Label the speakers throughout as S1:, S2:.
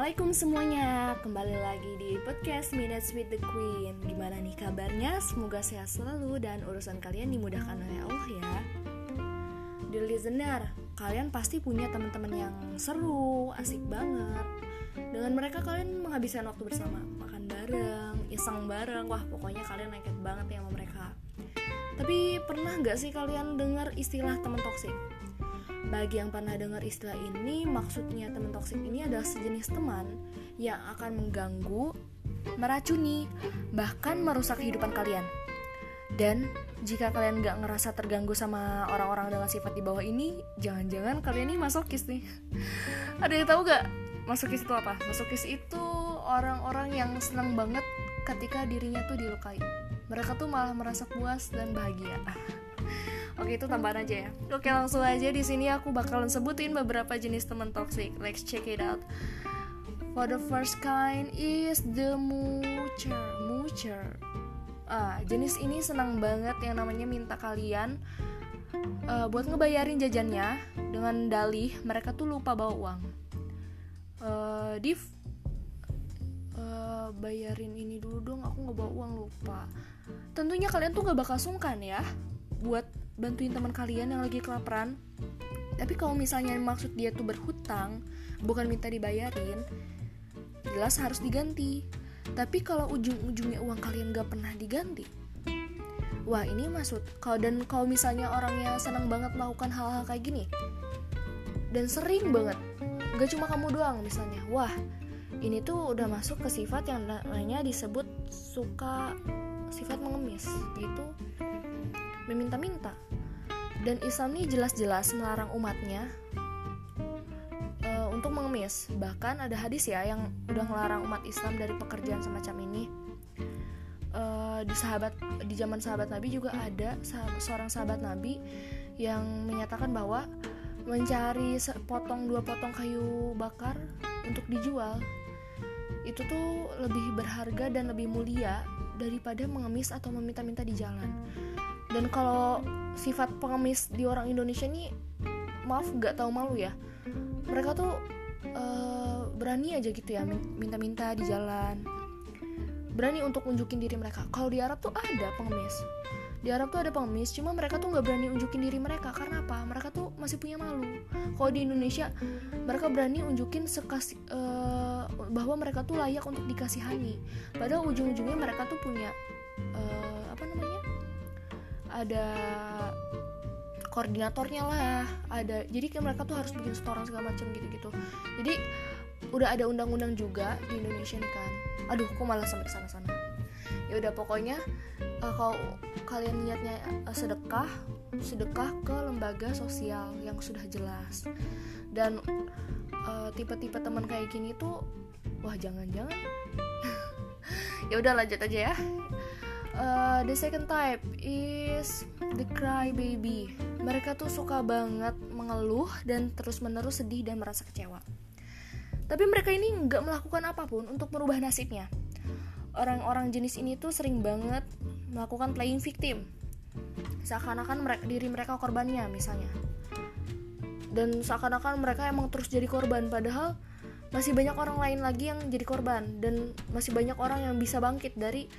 S1: Assalamualaikum semuanya. Kembali lagi di podcast Minutes with the Queen. Gimana nih kabarnya? Semoga sehat selalu dan urusan kalian dimudahkan oleh Allah ya. Dear listener, kalian pasti punya teman-teman yang seru, asik banget. Dengan mereka kalian menghabiskan waktu bersama Makan bareng, iseng bareng. Wah pokoknya kalian lengket banget ya sama mereka. Tapi pernah gak sih kalian dengar istilah teman toksik? Bagi yang pernah dengar istilah ini, maksudnya teman toksik ini adalah sejenis teman yang akan mengganggu, meracuni, bahkan merusak kehidupan kalian. Dan jika kalian gak ngerasa terganggu sama orang-orang dengan sifat di bawah ini, jangan-jangan kalian ini masokis nih. Ada yang tahu gak masokis itu apa? Masokis itu orang-orang yang senang banget ketika dirinya tuh dilukai. Mereka tuh malah merasa puas dan bahagia. Oke itu tambahan aja ya. Oke langsung aja di sini aku bakalan sebutin beberapa jenis teman toxic. Let's check it out. For the first kind is the moocher. Moocher. Ah, jenis ini senang banget yang namanya minta kalian uh, buat ngebayarin jajannya dengan dalih mereka tuh lupa bawa uang. Uh, Div, uh, bayarin ini dulu dong, aku nggak bawa uang lupa. Tentunya kalian tuh gak bakal sungkan ya buat bantuin teman kalian yang lagi kelaparan. Tapi kalau misalnya maksud dia tuh berhutang bukan minta dibayarin jelas harus diganti. Tapi kalau ujung-ujungnya uang kalian gak pernah diganti wah ini maksud kalau dan kalau misalnya orangnya senang banget melakukan hal-hal kayak gini dan sering banget gak cuma kamu doang misalnya wah ini tuh udah masuk ke sifat yang namanya disebut suka sifat mengemis gitu meminta-minta dan Islam ini jelas-jelas melarang umatnya uh, untuk mengemis. Bahkan ada hadis ya yang udah melarang umat Islam dari pekerjaan semacam ini. Uh, di sahabat di zaman sahabat Nabi juga ada seorang sahabat Nabi yang menyatakan bahwa mencari sepotong dua potong kayu bakar untuk dijual itu tuh lebih berharga dan lebih mulia daripada mengemis atau meminta-minta di jalan. Dan kalau sifat pengemis di orang Indonesia ini maaf nggak tahu malu ya. Mereka tuh uh, berani aja gitu ya minta-minta di jalan. Berani untuk unjukin diri mereka. Kalau di Arab tuh ada pengemis. Di Arab tuh ada pengemis cuma mereka tuh nggak berani unjukin diri mereka. Karena apa? Mereka tuh masih punya malu. Kalau di Indonesia mereka berani unjukin sekasih uh, bahwa mereka tuh layak untuk dikasihani. Padahal ujung-ujungnya mereka tuh punya uh, ada koordinatornya lah ada jadi kayak mereka tuh harus bikin setoran segala macam gitu gitu jadi udah ada undang-undang juga di Indonesia nih kan. Aduh kok malah sampai sana sana ya udah pokoknya uh, kalau kalian niatnya uh, sedekah sedekah ke lembaga sosial yang sudah jelas. Dan uh, tipe-tipe teman kayak gini tuh wah jangan-jangan. Ya udah lanjut aja ya Uh, the second type is the cry baby. Mereka tuh suka banget mengeluh dan terus-menerus sedih dan merasa kecewa. Tapi mereka ini nggak melakukan apa pun untuk merubah nasibnya. Orang-orang jenis ini tuh sering banget melakukan playing victim. Seakan-akan mereka, diri mereka korbannya misalnya. Dan seakan-akan mereka emang terus jadi korban padahal masih banyak orang lain lagi yang jadi korban dan masih banyak orang yang bisa bangkit dari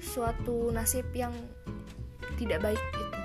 S1: suatu nasib yang tidak baik itu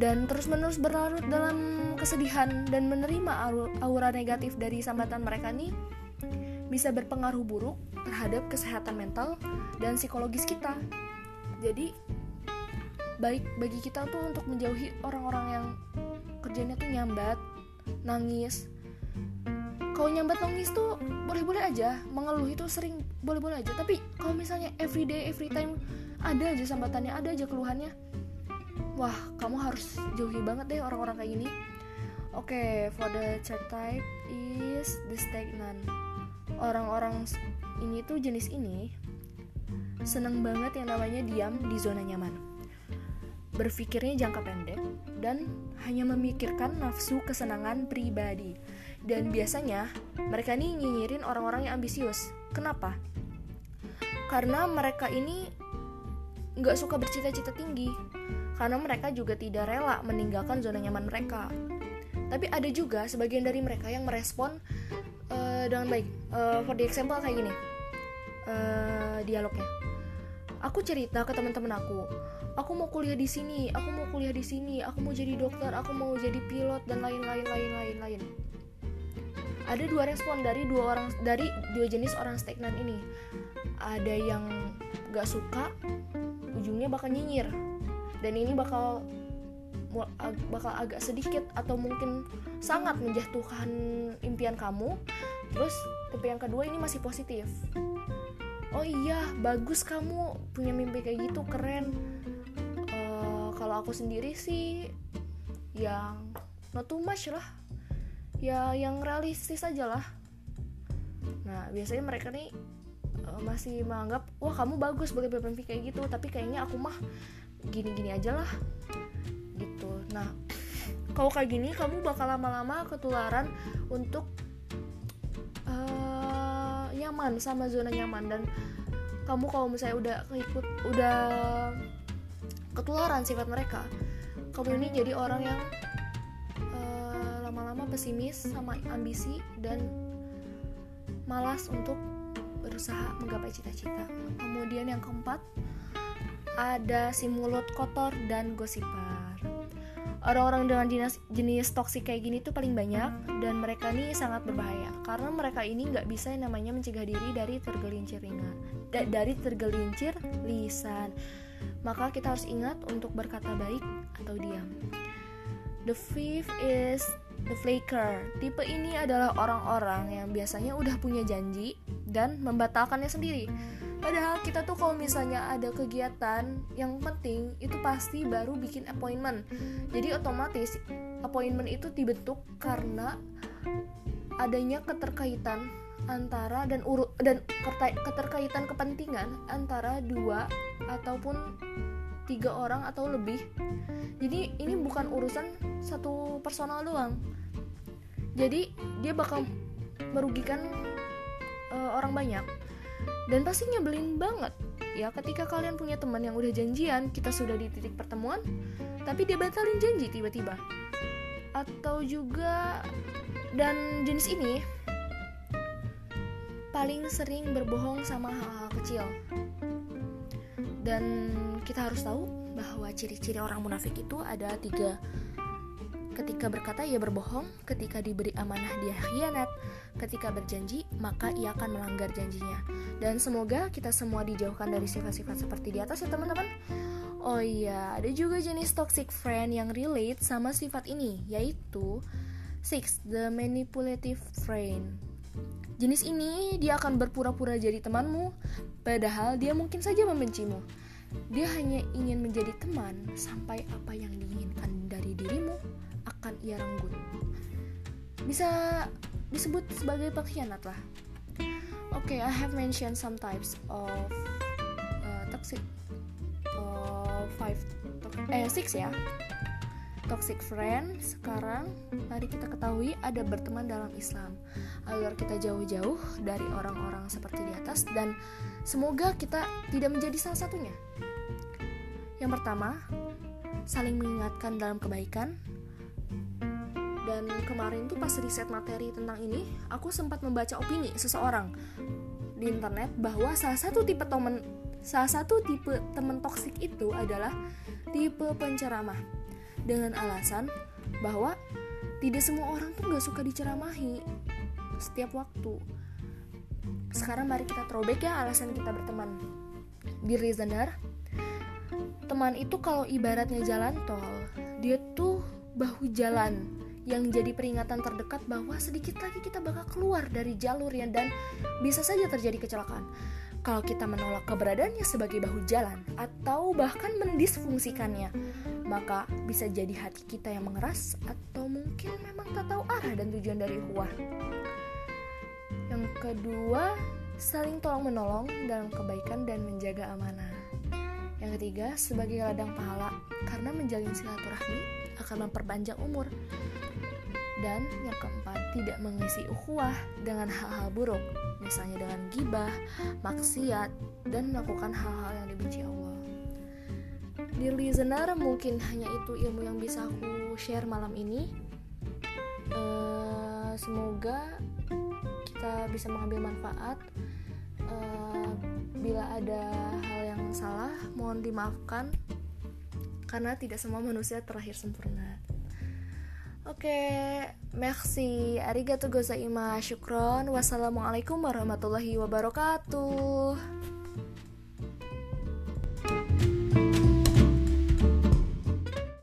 S1: dan terus-menerus berlarut dalam kesedihan dan menerima aura negatif dari sambatan mereka nih bisa berpengaruh buruk terhadap kesehatan mental dan psikologis kita. Jadi baik bagi kita tuh untuk menjauhi orang-orang yang kerjanya tuh nyambat, nangis, kalau nyambat nangis tuh boleh-boleh aja mengeluh itu sering boleh-boleh aja. Tapi kalau misalnya everyday every time ada aja sambatannya ada aja keluhannya wah kamu harus jauhi banget deh orang-orang kayak gini. Oke okay, for the third type is the stagnant. Orang-orang ini tuh jenis ini seneng banget yang namanya diam di zona nyaman. Berpikirnya jangka pendek dan hanya memikirkan nafsu kesenangan pribadi dan biasanya mereka ini nyinyirin orang-orang yang ambisius. Kenapa? Karena mereka ini nggak suka bercita-cita tinggi. Karena mereka juga tidak rela meninggalkan zona nyaman mereka. Tapi ada juga sebagian dari mereka yang merespon uh, dengan baik uh, for the example kayak gini uh, dialognya aku cerita ke teman-teman aku aku mau kuliah di sini aku mau kuliah di sini aku mau jadi dokter aku mau jadi pilot dan lain-lain lain-lain lain ada dua respon dari dua orang dari dua jenis orang stagnan ini. Ada yang gak suka ujungnya bakal nyinyir. Dan ini bakal bakal agak sedikit atau mungkin sangat menjatuhkan impian kamu. Terus tipe yang kedua ini masih positif. Oh iya bagus kamu punya mimpi kayak gitu keren. Uh, kalau aku sendiri sih yang not too much lah ya yang realistis aja lah. Nah biasanya mereka nih uh, masih menganggap wah kamu bagus boleh bermimpi kayak gitu tapi kayaknya aku mah gini-gini aja lah. Gitu. Nah kalau kayak gini kamu bakal lama-lama ketularan untuk nyaman sama zona nyaman. Dan kamu kalau misalnya udah ikut udah ketularan sifat mereka kamu ini jadi orang yang uh, lama-lama pesimis sama ambisi dan malas untuk berusaha menggapai cita-cita. Kemudian yang keempat ada si mulut kotor dan gosiper. Orang-orang dengan jenis, jenis toksik kayak gini tuh paling banyak dan mereka ini sangat berbahaya karena mereka ini nggak bisa yang namanya mencegah diri dari tergelincir ringan da dari tergelincir lisan. Maka kita harus ingat untuk berkata baik atau diam. The fifth is the flaker tipe ini adalah orang-orang yang biasanya udah punya janji dan membatalkannya sendiri Padahal kita tuh kalau misalnya ada kegiatan yang penting itu pasti baru bikin appointment. Jadi otomatis appointment itu dibentuk karena adanya keterkaitan antara dan urut dan keterkaitan kepentingan antara dua ataupun tiga orang atau lebih. Jadi ini bukan urusan satu personal doang. Jadi dia bakal merugikan uh, orang banyak dan pasti nyebelin banget ya ketika kalian punya teman yang udah janjian kita sudah di titik pertemuan tapi dia batalin janji tiba-tiba atau juga dan jenis ini paling sering berbohong sama hal-hal kecil dan kita harus tahu bahwa ciri-ciri orang munafik itu ada tiga Ketika berkata ia berbohong, ketika diberi amanah dia khianat, ketika berjanji maka ia akan melanggar janjinya. Dan semoga kita semua dijauhkan dari sifat-sifat seperti di atas ya teman-teman. Oh iya, ada juga jenis toxic friend yang relate sama sifat ini, yaitu six, the manipulative friend. Jenis ini dia akan berpura-pura jadi temanmu, padahal dia mungkin saja membencimu. Dia hanya ingin menjadi teman sampai apa yang diinginkan dari dirimu akan ia renggut. Bisa disebut sebagai pengkhianat lah. Oke, okay, I have mentioned some types of uh, toxic uh, five eh six ya toxic friend sekarang mari kita ketahui ada berteman dalam Islam. Agar kita jauh-jauh dari orang-orang seperti di atas dan semoga kita tidak menjadi salah satunya. Yang pertama saling mengingatkan dalam kebaikan. Dan kemarin tuh pas riset materi tentang ini aku sempat membaca opini seseorang di internet bahwa salah satu tipe teman salah satu tipe teman toksik itu adalah tipe penceramah dengan alasan bahwa tidak semua orang tuh gak suka diceramahi setiap waktu sekarang mari kita throwback ya alasan kita berteman di listener teman itu kalau ibaratnya jalan tol dia tuh bahu jalan yang jadi peringatan terdekat bahwa sedikit lagi kita bakal keluar dari jalurnya dan bisa saja terjadi kecelakaan. Kalau kita menolak keberadaannya sebagai bahu jalan atau bahkan mendisfungsikannya, maka bisa jadi hati kita yang mengeras atau mungkin memang tak tahu arah dan tujuan dari huah. Yang kedua, saling tolong menolong dalam kebaikan dan menjaga amanah. Yang ketiga, sebagai ladang pahala karena menjalin silaturahmi akan memperpanjang umur. Dan yang keempat, tidak mengisi ukhuwah dengan hal-hal buruk, misalnya dengan gibah, maksiat, dan melakukan hal-hal yang dibenci Allah. Di listener, mungkin hanya itu ilmu yang bisa aku share malam ini. Uh, semoga kita bisa mengambil manfaat uh, bila ada hal yang salah mohon dimaafkan karena tidak semua manusia terlahir sempurna Oke, okay, merci. Arigato gozaimasu. Syukron. Wassalamualaikum warahmatullahi wabarakatuh.